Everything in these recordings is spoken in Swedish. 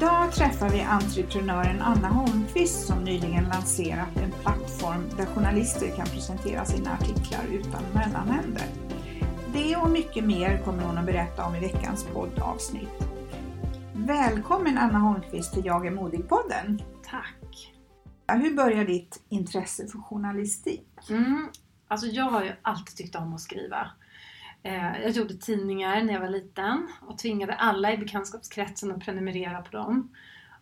Idag träffar vi entreprenören Anna Holmqvist som nyligen lanserat en plattform där journalister kan presentera sina artiklar utan mellanhänder. Det och mycket mer kommer hon att berätta om i veckans poddavsnitt. Välkommen Anna Holmqvist till Jag är modig-podden. Tack! Hur började ditt intresse för journalistik? Mm. Alltså jag har ju alltid tyckt om att skriva. Eh, Jag gjorde tidningar när jag var liten och tvingade alla i bekantskapskretsen att prenumerera på dem.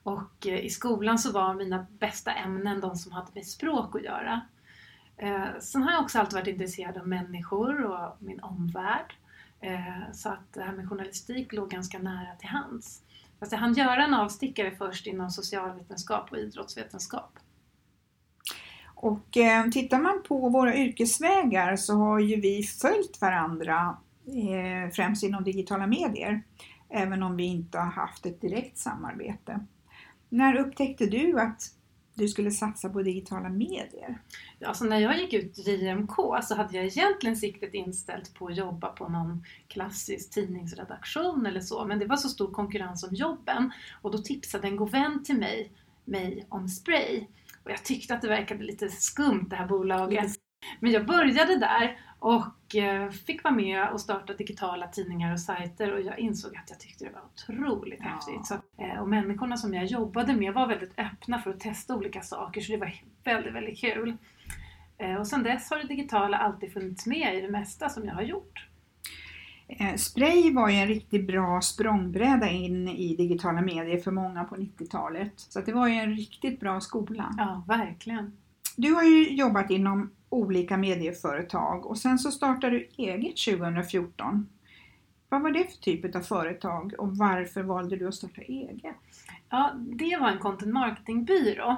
Och eh, i skolan så var mina bästa ämnen de som hade med språk att göra. Eh, Sen har jag också alltid varit intresserad av människor och min omvärld. Eh, Så att det här med journalistik låg ganska nära till hands. Fast jag hann göra en avstickare först inom socialvetenskap och idrottsvetenskap. Och eh, tittar man på våra yrkesvägar så har ju vi följt varandra eh, främst inom digitala medier. Även om vi inte har haft ett direkt samarbete. När upptäckte du att du skulle satsa på digitala medier? Alltså när jag gick ut JMK så hade jag egentligen siktet inställt på att jobba på någon klassisk tidningsredaktion eller så. Men det var så stor konkurrens om jobben och då tipsade en god vän till mig, mig om spray. Och jag tyckte att det verkade lite skumt det här bolaget. Men jag började där och eh, fick vara med och starta digitala tidningar och sajter och jag insåg att jag tyckte det var otroligt Ja. häftigt. Så, eh, och människorna som jag jobbade med var väldigt öppna för att testa olika saker så det var väldigt, väldigt kul. Eh, Och sen dess har det digitala alltid funnits med i det mesta som jag har gjort. Eh, Spray var ju en riktigt bra språngbräda in i digitala medier för många på 90-talet. Så det var ju en riktigt bra skola. Ja, verkligen. Du har ju jobbat inom olika medieföretag och sen så startade du eget 2014. Vad var det för typ av företag och varför valde du att starta eget? Ja, det var en content marketingbyrå.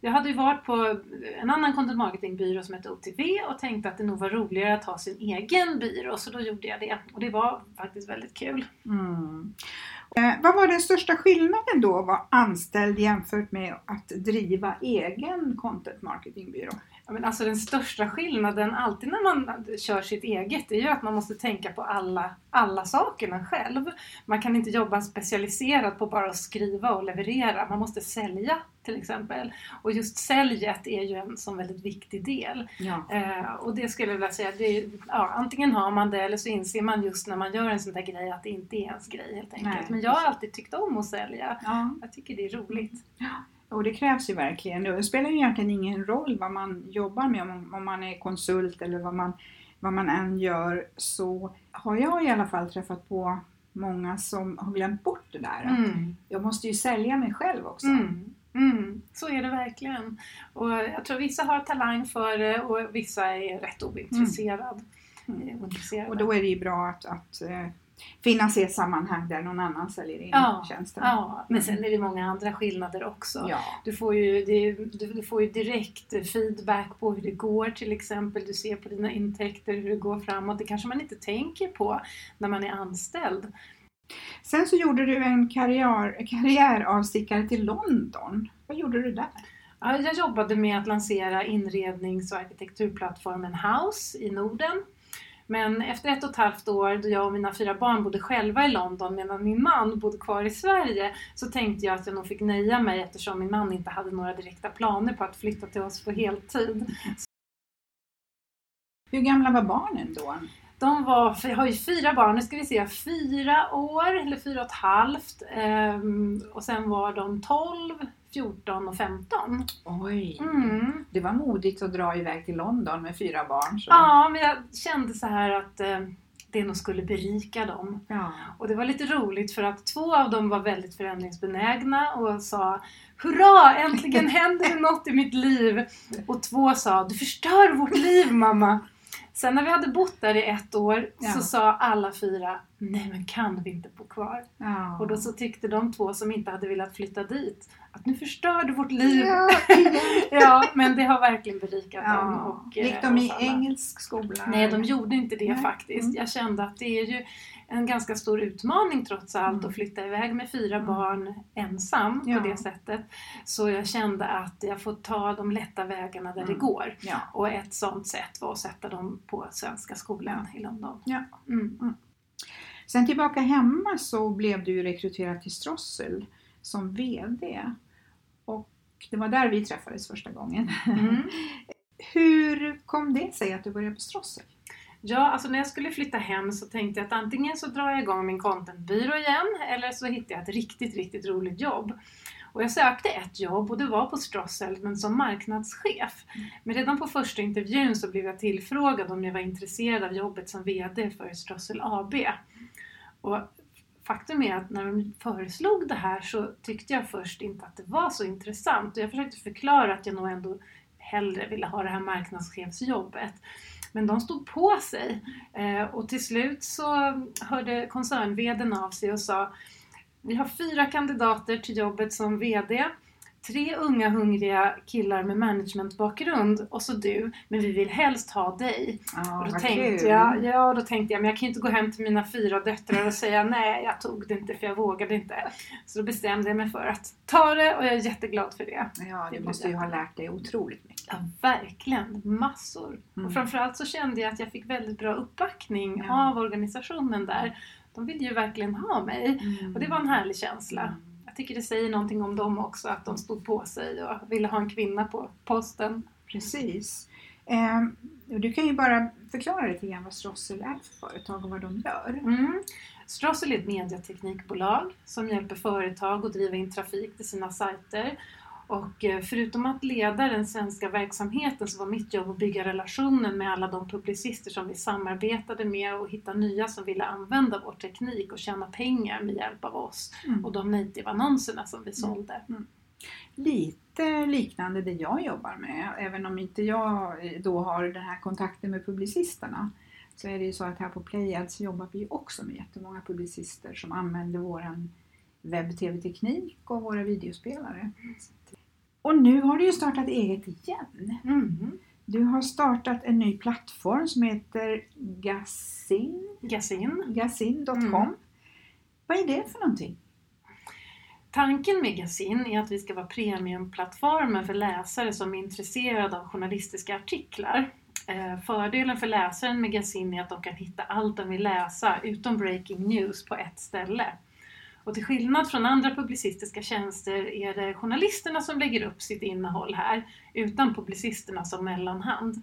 Jag hade ju varit på en annan content marketingbyrå som hette OTV och tänkte att det nog var roligare att ha sin egen byrå så då gjorde jag det. Och det var faktiskt väldigt kul. Mm. Eh, vad var den största skillnaden då att vara anställd jämfört med att driva egen content marketingbyrå? Ja, men alltså den största skillnaden alltid när man kör sitt eget är ju att man måste tänka på alla, alla sakerna själv. Man kan inte jobba specialiserat på bara att skriva och leverera. Man måste sälja till exempel. Och just säljet är ju en sån väldigt viktig del. Ja. Eh, och det skulle jag vilja säga, är, ja, antingen har man det eller så inser man just när man gör en sån där grej att det inte är ens grej helt enkelt. Nej, Men jag har alltid tyckt om att sälja. ja. Jag tycker det är roligt. Och det krävs ju verkligen. Det spelar ju egentligen ingen roll vad man jobbar med, om, man är konsult eller vad man, vad man än gör, så har jag i alla fall träffat på många som har glömt bort det där. Mm. Jag måste ju sälja mig själv också. Mm. Mm. Så är det verkligen. Och jag tror vissa har talang för det och vissa är rätt. Mm. eh, ointresserade. Och då är det ju bra att, att eh, finnas i ett sammanhang där någon annan säljer in ja, tjänsten. ja, men sen är det många andra skillnader också. Ja. Du får, ju, du, du får ju direkt feedback på hur det går till exempel. Du ser på dina intäkter hur det går framåt. Det kanske man inte tänker på när man är anställd. Sen så gjorde du en karriär, karriäravstickare till London. Vad gjorde du där? Ja, Jag jobbade med att lansera inrednings och arkitekturplattformen House i Norden. Men efter ett och ett halvt år då jag och mina fyra barn bodde själva i London medan min man bodde kvar i Sverige så tänkte jag att jag nog fick nöja mig eftersom min man inte hade några direkta planer på att flytta till oss på heltid. Hur gamla var barnen då? De var, jag har ju fyra barn, nu ska vi se, fyra år eller fyra och ett halvt. Ehm, och sen var de 12, 14 och 15. Oj! Mm. Det var modigt att dra iväg till London med fyra barn. Så. Ja, men jag kände så här att eh, det nog skulle berika dem. Ja. Och det var lite roligt för att två av dem var väldigt förändringsbenägna och sa Hurra! Äntligen händer det något i mitt liv! Och två sa Du förstör vårt liv mamma! Sen när vi hade bott där i ett år Ja. så sa alla fyra Nej men kan vi inte bo kvar? Ja. Och då så tyckte de två som inte hade velat flytta dit att nu förstör du vårt liv. Ja, Ja, men det har verkligen berikat dem. ja. Och, eh, Gick de i oss alla. engelsk skola? Nej, de gjorde inte det Nej. faktiskt. Mm. Jag kände att det är ju en ganska stor utmaning trots allt Mm. att flytta iväg med fyra Mm. barn ensam Ja. på det sättet. Så jag kände att jag får ta de lätta vägarna där det Mm. går. Och ett sånt sätt var att sätta dem på Svenska skolan i London. Sen tillbaka hemma så blev du rekryterad till Strossel som VD. Och det var där vi träffades första gången. Mm. Hur kom det sig att du började på Strossel? Ja, alltså när jag skulle flytta hem så tänkte jag att antingen så drar jag igång min contentbyrå igen eller så hittar jag ett riktigt, riktigt roligt jobb. Och jag sökte ett jobb och det var på Strossel men som marknadschef. Men redan på första intervjun så blev jag tillfrågad om jag var intresserad av jobbet som VD för Strossel AB. Och faktum är att när de föreslog det här så tyckte jag först inte att det var så intressant och jag försökte förklara att jag nog ändå hellre ville ha det här marknadschefsjobbet. Men de stod på sig eh, och till slut så hörde koncernveden av sig och sa vi har fyra kandidater till jobbet som VD. Tre unga hungriga killar med managementbakgrund och så du, men vi vill helst ha dig. Ja, Och då tänkte kul. jag, ja då tänkte jag, men jag kan ju inte gå hem till mina fyra döttrar och säga nej, jag tog det inte för jag vågade inte. Så då bestämde jag mig för att ta det och jag är jätteglad för det. Ja, Det du blev måste ju ha lärt dig otroligt mycket. Ja, verkligen. Massor. Mm. Och framförallt så kände jag att jag fick väldigt bra uppbackning Ja. av organisationen där. De ville ju verkligen ha mig. Och det var en härlig känsla. Mm. Jag tycker det säger någonting om dem också, att de stod på sig och ville ha en kvinna på posten. Precis. Ehm, du kan ju bara förklara lite grann vad Strossel är för företag och vad de gör. Mm. Strossel är ett mediateknikbolag som hjälper företag att driva in trafik till sina sajter. Och eh, förutom att leda den svenska verksamheten så var mitt jobb att bygga relationen med alla de publicister som vi samarbetade med och hitta nya som ville använda vår teknik och tjäna pengar med hjälp av oss Mm. och de native-annonserna som vi sålde. Lite liknande det jag jobbar med, även om inte jag då har den här kontakten med publicisterna. Så är det ju så att här på Playads jobbar vi också med jättemånga publicister som använder våran webb-tv-teknik och våra videospelare. Och nu har du ju startat eget igen. Mm. Du har startat en ny plattform som heter Gazin. gazin.com. Mm. Vad är det för någonting? Tanken med Gazin är att vi ska vara premiumplattformen för läsare som är intresserade av journalistiska artiklar. Eh, Fördelen för läsaren med Gazin är att de kan hitta allt de vill läsa utom breaking news på ett ställe. Och till skillnad från andra publicistiska tjänster är det journalisterna som lägger upp sitt innehåll här, utan publicisterna som mellanhand.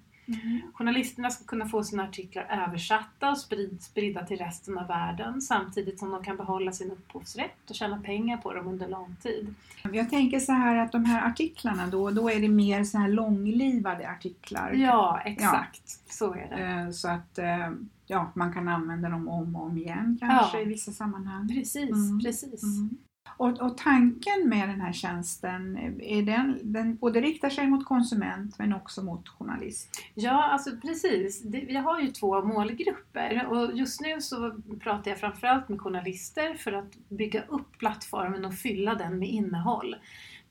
Journalisterna ska kunna få sina artiklar översatta och sprid, spridda till resten av världen samtidigt som de kan behålla sin upphovsrätt och tjäna pengar på dem under lång tid. Jag tänker så här att de här artiklarna då, då är det mer så här långlivade artiklar. Ja, exakt. Så är det. Eh, Så att eh, ja, man kan använda dem om och om igen kanske Ja. i vissa sammanhang. Precis, Mm. precis. Mm. Och, och tanken med den här tjänsten, är den, den både riktar sig mot konsument men också mot journalist. Ja, alltså precis. Det, vi har ju två målgrupper och just nu så pratar jag framförallt med journalister för att bygga upp plattformen och fylla den med innehåll.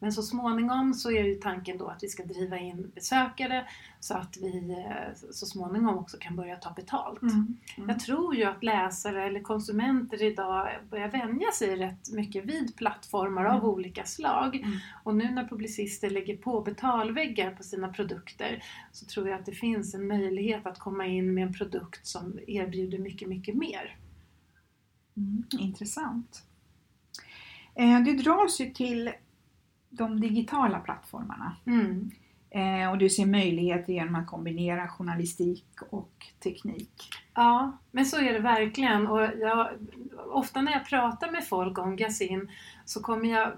Men så småningom så är ju tanken då att vi ska driva in besökare så att vi eh, så småningom också kan börja ta betalt. Mm. Mm. Jag tror ju att läsare eller konsumenter idag börjar vänja sig rätt mycket vid plattformar av Mm. olika slag. Mm. Och nu när publicister lägger på betalväggar på sina produkter så tror jag att det finns en möjlighet att komma in med en produkt som erbjuder mycket, mycket mer. Mm, intressant. Eh, du dras ju till de digitala plattformarna Mm. eh, och du ser möjligheter genom att kombinera journalistik och teknik. Ja, men så är det verkligen. Och jag, ofta när jag pratar med folk om Gazin så kommer jag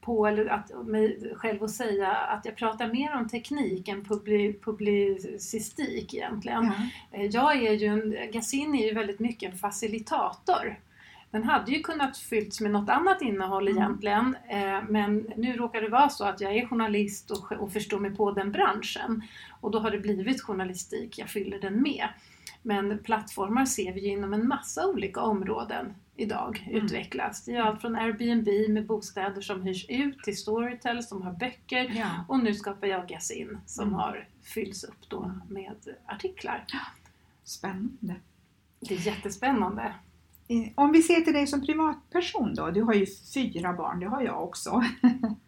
på att, mig själv att säga att jag pratar mer om teknik än publi, publicistik egentligen. Eh, Jag är ju en, Gazin är ju väldigt mycket en facilitator. Den hade ju kunnat fyllts med något annat innehåll Mm. egentligen eh, men nu råkar det vara så att jag är journalist och, och förstår mig på den branschen och då har det blivit journalistik jag fyller den med. Men plattformar ser vi ju inom en massa olika områden idag Mm. utvecklas. Det är allt från Airbnb med bostäder som hyrs ut till Storytel som har böcker Ja. och nu skapar jag Gazin som Mm. har fylls upp då med artiklar. Spännande. Det är jättespännande. Eh, om vi ser till dig som privatperson då, du har ju fyra barn, det har jag också.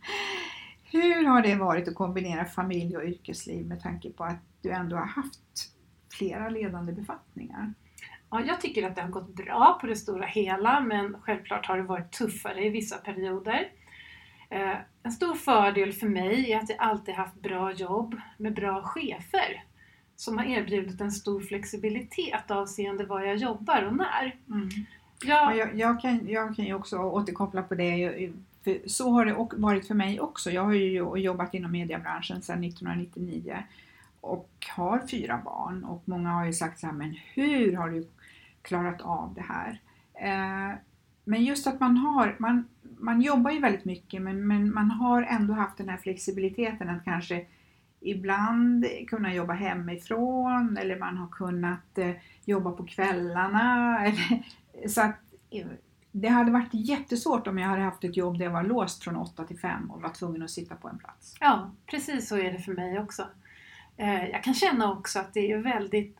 Hur har det varit att kombinera familj och yrkesliv med tanke på att du ändå har haft flera ledande befattningar? Ja, jag tycker att det har gått bra på det stora hela men självklart har det varit tuffare i vissa perioder. Eh, en stor fördel för mig är att jag alltid haft bra jobb med bra chefer som har erbjudit en stor flexibilitet avseende var jag jobbar och när. Ja, Jag, jag, jag, kan, jag kan ju också återkoppla på det. Så har det varit för mig också. Jag har ju jobbat inom mediebranschen sedan 1999 och har fyra barn och många har ju sagt så här, men hur har du klarat av det här? Eh, men just att man har, man, man jobbar ju väldigt mycket men, men man har ändå haft den här flexibiliteten att kanske ibland kunna jobba hemifrån eller man har kunnat eh, jobba på kvällarna. Så att eh, det hade varit jättesvårt om jag hade haft ett jobb där jag var låst från 8 till 5 och var tvungen att sitta på en plats. ja, precis så är det för mig också. Eh, jag kan känna också att det är väldigt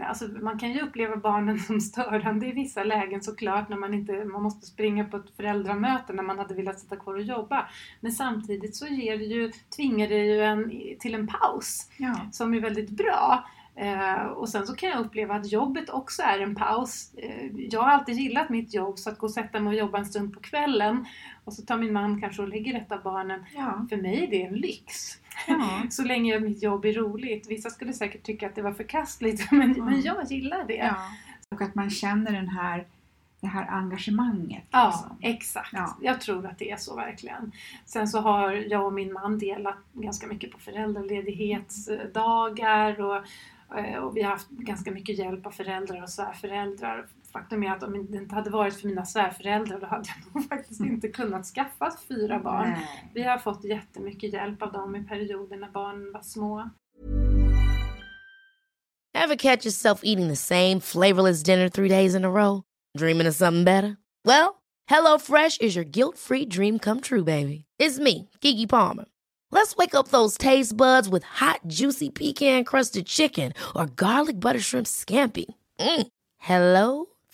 Alltså man kan ju uppleva barnen som störande i vissa lägen såklart när man inte man måste springa på ett föräldramöte när man hade velat sitta kvar och jobba. Men samtidigt så ger det ju, tvingar det ju en till en paus Ja, som är väldigt bra. Eh, och sen så kan jag uppleva att jobbet också är en paus. Eh, jag har alltid gillat mitt jobb så att gå och sätta mig och jobba en stund på kvällen och så tar min man kanske och lägger rätta barnen. ja, För mig är det en lyx. Ja. Så länge mitt jobb är roligt. Vissa skulle säkert tycka att det var förkastligt men, Mm. men jag gillar det. ja. Och att man känner den här, det här engagemanget. Ja, liksom. exakt. Ja. Jag tror att det är så verkligen. Sen så har jag och min man delat ganska mycket på föräldraledighetsdagar och, eh, och vi har haft ganska mycket hjälp av föräldrar och svärföräldrar. Faktum är att om det inte hade varit för mina svärföräldrar då hade jag nog faktiskt inte kunnat skaffa fyra barn. Nej. Vi har fått jättemycket hjälp av dem i perioder när barnen var små. Ever catch yourself eating the same flavorless dinner three days in a row? Dreaming of something better? Well, HelloFresh is your guilt-free dream come true, baby. It's me, Kiki Palmer. Let's wake up those taste buds with hot, juicy pecan-crusted chicken or garlic butter shrimp scampi. Mm. Hello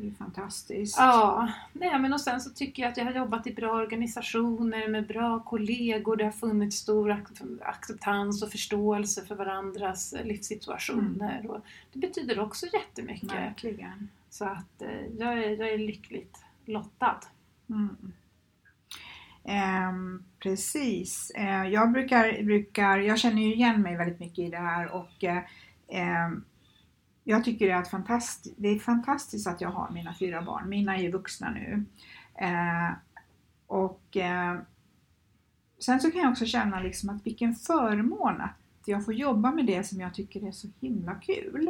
Det är fantastiskt. Ja, nej, men och sen så tycker jag att jag har jobbat i bra organisationer med bra kollegor. Det har funnits stor ac- acceptans och förståelse för varandras livssituationer. Och det betyder också jättemycket. Verkligen. Så att eh, jag, är, jag är lyckligt lottad. Mm. Ehm, precis. Eh, jag brukar, brukar, jag känner ju igen mig väldigt mycket i det här och eh, ehm, jag tycker det är, fantast- det är fantastiskt att jag har mina fyra barn. Mina är ju vuxna nu. Eh, och eh, sen så kan jag också känna liksom att vilken förmån att jag får jobba med det som jag tycker är så himla kul.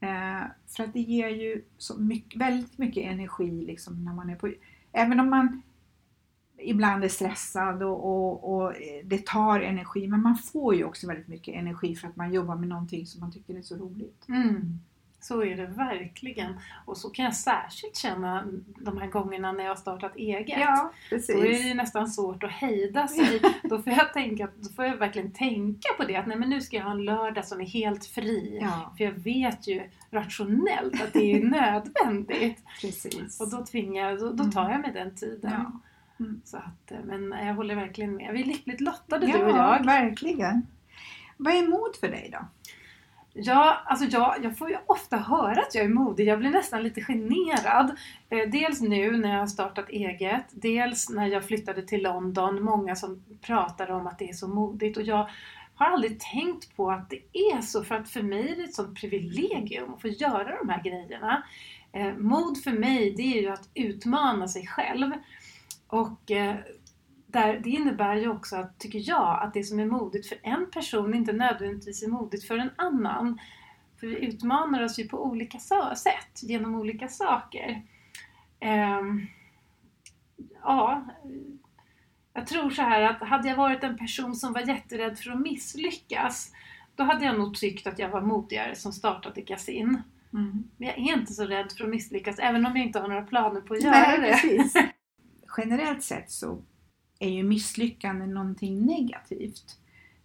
Eh, för att det ger ju så mycket, väldigt mycket energi liksom när man är på... Även om man ibland är stressad och, och, och det tar energi, men man får ju också väldigt mycket energi för att man jobbar med någonting som man tycker är så roligt. Mm. Så är det verkligen. Och så kan jag särskilt känna de här gångerna när jag har startat eget. precis. Då är det ju nästan svårt att hejda sig. då, får jag tänka, då får jag verkligen tänka på det. Att nej, men nu ska jag ha en lördag som är helt fri. Ja, För jag vet ju rationellt att det är nödvändigt. precis. Och då tvingar då, då tar jag mig den tiden. Ja. Mm. Så att, eh, men jag håller verkligen med. Vi är lyckligt lottade ja, du och jag. verkligen. Vad är mod för dig då? Ja, alltså jag, jag får ju ofta höra att jag är modig. Jag blir nästan lite generad. Eh, dels nu när jag har startat eget. Dels när jag flyttade till London. Många som pratar om att det är så modigt. Och jag har aldrig tänkt på att det är så. För att för mig är det ett sånt privilegium att få göra de här grejerna. Eh, mod för mig, det är ju att utmana sig själv. Och eh, där, det innebär ju också, att, tycker jag, att det som är modigt för en person inte nödvändigtvis är modigt för en annan. För vi utmanar oss ju på olika sätt, genom olika saker. Ehm, ja, jag tror så här att hade jag varit en person som var jätterädd för att misslyckas, då hade jag nog tyckt att jag var modigare som startade Gasin. Mm. Men jag är inte så rädd för att misslyckas, även om jag inte har några planer på att göra Nej, det. Generellt sett så är ju misslyckande någonting negativt.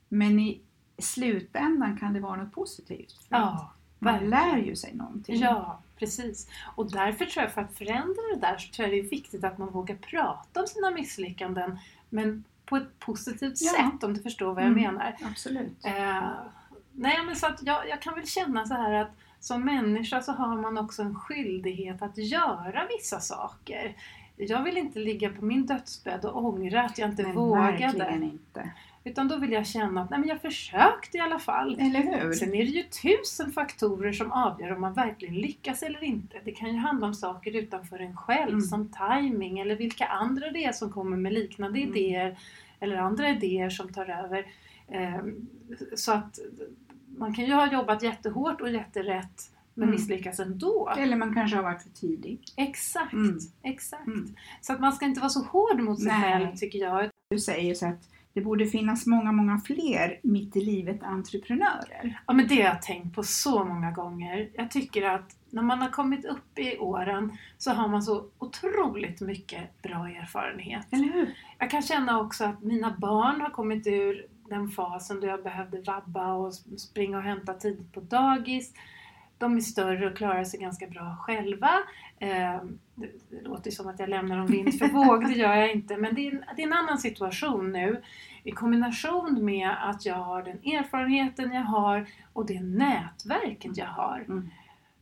Men i slutändan kan det vara något positivt. Ja, man lär ju sig någonting. Ja, precis. Och därför tror jag, för att förändra det där, så tror jag det är viktigt att man vågar prata om sina misslyckanden. Men på ett positivt Ja. sätt, om du förstår vad jag Mm. menar. Absolut. Eh, nej, men så att jag, jag kan väl känna så här att som människa så har man också en skyldighet att göra vissa saker. Jag vill inte ligga på min dödsbädd och ångra att jag inte Men vågade. inte. Utan då vill jag känna att nej, men jag försökte i alla fall. Eller hur? Sen är det ju tusen faktorer som avgör om man verkligen lyckas eller inte. Det kan ju handla om saker utanför en själv Mm. som timing eller vilka andra det är som kommer med liknande Mm. idéer eller andra idéer som tar över. Ehm, Så att man kan ju ha jobbat jättehårt och jätterätt men Mm. misslyckas ändå. Eller man kanske har varit för tidig. Exakt, Mm. exakt. Mm. Så att man ska inte vara så hård mot sig Nej. själv tycker jag. Du säger så att det borde finnas många, många fler mitt i livet entreprenörer. Ja men det har jag tänkt på så många gånger. Jag tycker att när man har kommit upp i åren så har man så otroligt mycket bra erfarenhet. Eller hur? Jag kan känna också att mina barn har kommit ur den fasen då jag behövde vabba och springa och hämta tidigt på dagis. De är större och klarar sig ganska bra själva. Eh, det, låter som att jag lämnar dem vind för våg, det gör jag inte. Men det är, en, det är en annan situation nu. I kombination med att jag har den erfarenheten jag har och det nätverket jag har. Mm.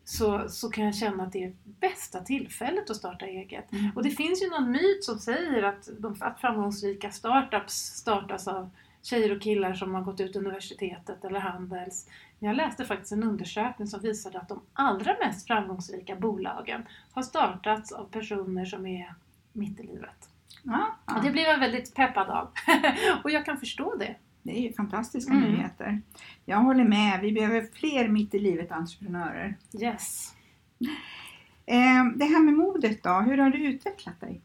Så, så kan jag känna att det är bästa tillfället att starta eget. Mm. Och det finns ju någon myt som säger att, de, att framgångsrika startups startas av tjejer och killar som har gått ut universitetet eller Handels. Jag läste faktiskt en undersökning som visade att de allra mest framgångsrika bolagen har startats av personer som är mitt i livet. Ja, ja. Och det blir jag väldigt peppad av. och jag kan förstå det. Det är ju fantastiska Mm. nyheter. Jag håller med. Vi behöver fler mitt i livet entreprenörer. Yes. Eh, det här med modet då, hur har du utvecklat dig?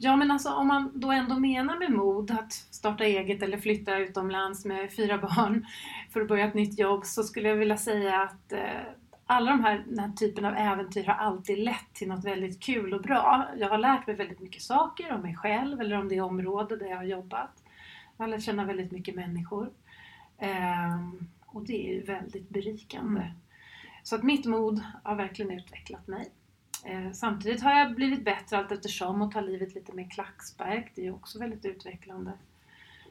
Ja men alltså om man då ändå menar med mod att starta eget eller flytta utomlands med fyra barn för att börja ett nytt jobb så skulle jag vilja säga att eh, alla de här, den här typen av äventyr har alltid lett till något väldigt kul och bra. Jag har lärt mig väldigt mycket saker om mig själv eller om det område där jag har jobbat. Jag har lärt känna väldigt mycket människor. Eh, och det är ju väldigt berikande. Mm. Så att mitt mod har verkligen utvecklat mig. Eh, samtidigt har jag blivit bättre allt eftersom och tar livet lite mer klackspark. Det är också väldigt utvecklande.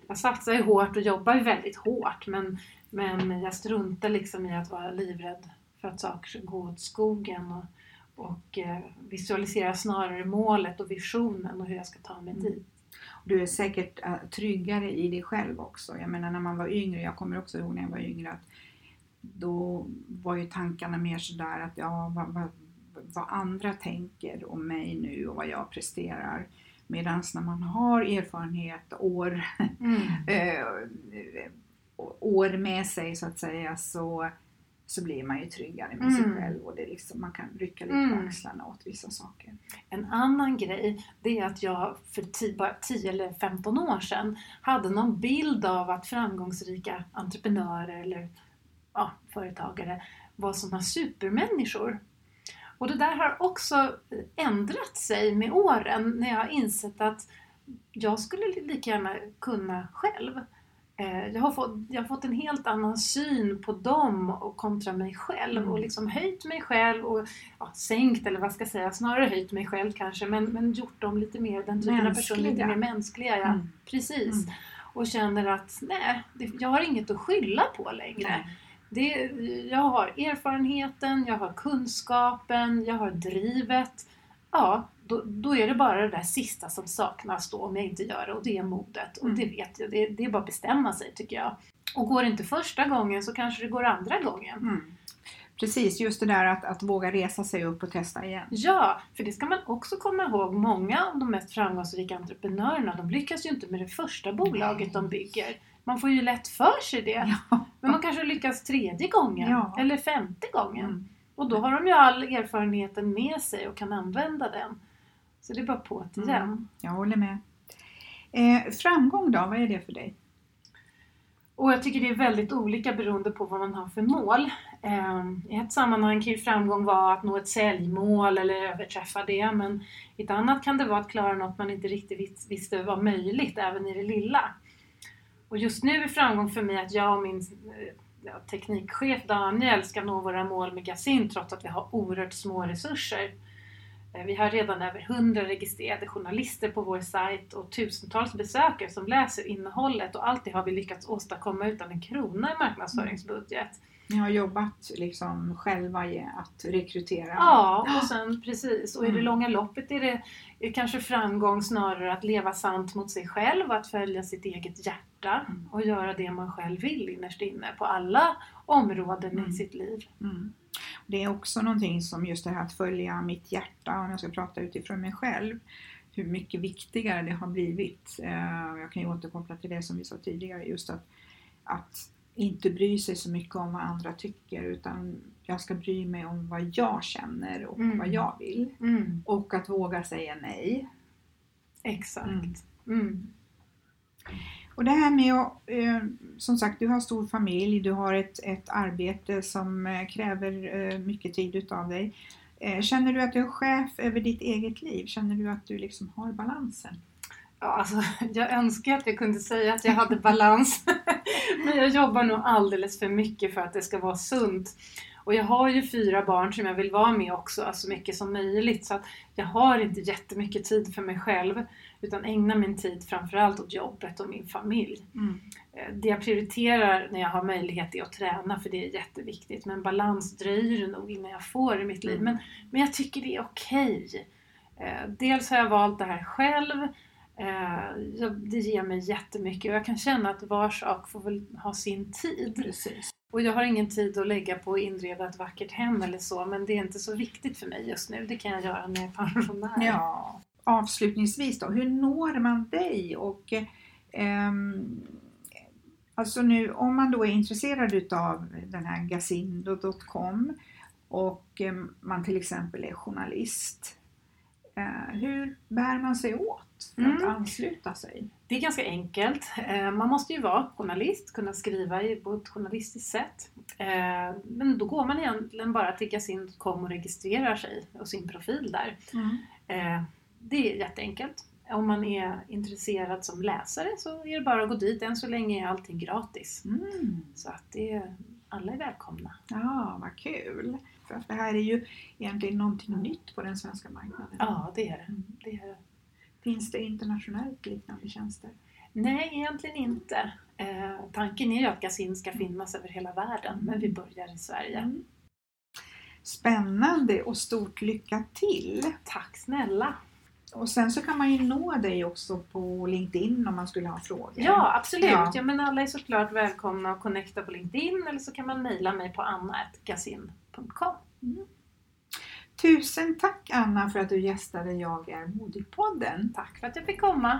Jag satsar ju hårt och jobbar ju väldigt hårt men, men jag struntar liksom i att vara livrädd för att saker ska gå åt skogen och, och eh, visualiserar snarare målet och visionen och hur jag ska ta mig dit. Du är säkert äh, tryggare i dig själv också. Jag menar när man var yngre, jag kommer också ihåg när jag var yngre att då var ju tankarna mer sådär att ja, vad, vad, vad andra tänker om mig nu och vad jag presterar. Medan när man har erfarenhet, år, Mm. eh, år med sig så att säga så, så blir man ju tryggare med sig Mm. själv och det är liksom, man kan rycka lite Mm. på axlarna åt vissa saker. En annan grej det är att jag för ti- bara 10 eller 15 år sedan hade någon bild av att framgångsrika entreprenörer eller ja, företagare var sådana supermänniskor. Och det där har också ändrat sig med åren när jag har insett att jag skulle lika gärna kunna själv. Eh, Jag har, fått, jag har fått en helt annan syn på dem och kontra mig själv Mm. och liksom höjt mig själv och ja, sänkt eller vad ska jag säga, snarare höjt mig själv kanske men, men gjort dem lite mer, den typen av personer lite mer mänskliga. Ja. Mm. Precis. Mm. Och känner att nej, det, jag har inget att skylla på längre. Nej. Det, jag har erfarenheten, jag har kunskapen, jag har drivet. Ja, då, då är det bara det där sista som saknas då om jag inte gör det och det är modet. Och Mm. det vet jag, det, det är bara att bestämma sig tycker jag. Och går det inte första gången så kanske det går andra gången. Mm. Precis, just det där att, att våga resa sig upp och testa igen. Ja, för det ska man också komma ihåg. Många av de mest framgångsrika entreprenörerna, de lyckas ju inte med det första bolaget de bygger. Man får ju lätt för sig det. Ja. Men de kanske lyckas tredje gången Ja. eller femte gången. Mm. Och då har de ju all erfarenheten med sig och kan använda den. Så det är bara på igen. Mm. Jag håller med. Eh, framgång då, vad är det för dig? Och jag tycker det är väldigt olika beroende på vad man har för mål. Ehm, I ett sammanhang kan ju framgång vara att nå ett säljmål eller överträffa det. Men i ett annat kan det vara att klara något man inte riktigt vis- visste var möjligt, även i det lilla. Och just nu är framgång för mig att jag och min eh, teknikchef Daniel ska nå våra mål med Gasin trots att vi har oerhört små resurser. Eh, vi har redan över 100 registrerade journalister på vår sajt och tusentals besökare som läser innehållet och allt det har vi lyckats åstadkomma utan en krona i marknadsföringsbudget. Ni har jobbat liksom själva i att rekrytera? Ja, och sen precis. Och i det Mm. långa loppet är det är kanske framgång snarare att leva sant mot sig själv, att följa sitt eget hjärta Mm. och göra det man själv vill innerst inne på alla områden Mm. i sitt liv. Mm. Det är också någonting som just det här att följa mitt hjärta, om jag ska prata utifrån mig själv, hur mycket viktigare det har blivit. Eh, Jag kan ju återkoppla till det som vi sa tidigare, just att, att inte bry sig så mycket om vad andra tycker utan jag ska bry mig om vad jag känner och Mm. vad jag vill. Mm. Och att våga säga nej. Exakt. Mm. Mm. Och det här med att, eh, som sagt, du har stor familj, du har ett, ett arbete som eh, kräver eh, mycket tid utav dig. Känner du att du är chef över ditt eget liv? Känner du att du liksom har balansen? Ja, alltså, jag önskar att jag kunde säga att jag hade balans. Men jag jobbar nog alldeles för mycket för att det ska vara sunt. Och jag har ju fyra barn som jag vill vara med också, så mycket som möjligt. Så att jag har inte jättemycket tid för mig själv. Utan ägnar min tid framförallt åt jobbet och min familj. Eh, Det jag prioriterar när jag har möjlighet är att träna för det är jätteviktigt. Men balans dröjer det nog innan jag får i mitt liv. Men, men jag tycker det är okej. Eh, Dels har jag valt det här själv. Eh, Det ger mig jättemycket och jag kan känna att var sak får väl ha sin tid. Precis. Och jag har ingen tid att lägga på att inreda ett vackert hem eller så men det är inte så viktigt för mig just nu. Det kan jag göra när jag är pensionär. Ja. Avslutningsvis då, hur når man dig? Och, ehm, alltså nu, om man då är intresserad utav den här gasindo.com och ehm, man till exempel är journalist. Eh, hur bär man sig åt för att Mm. ansluta sig? Det är ganska enkelt. Eh, man måste ju vara journalist, kunna skriva på ett journalistiskt sätt. Eh, men då går man egentligen bara till Gazin.com och registrerar sig och sin profil där. Mm. Det är jätteenkelt. Om man är intresserad som läsare så är det bara att gå dit. Än så länge är allting gratis. Mm. Så att det, alla är välkomna. Ja, vad kul! För att det här är ju egentligen någonting nytt på den svenska marknaden. Ja, det är det. Mm. det, är. Finns det internationellt liknande tjänster? Nej, egentligen inte. Eh, tanken är ju att Gasin ska finnas över hela världen, men vi börjar i Sverige. Mm. Spännande och stort lycka till! Tack snälla! Och sen så kan man ju nå dig också på LinkedIn om man skulle ha frågor. Ja, absolut. Ja. ja men alla är såklart välkomna att connecta på LinkedIn eller så kan man mejla mig på anna.gasin.com. Mm. Tusen tack Anna för att du gästade Jag är modig-podden. Tack för att jag fick komma.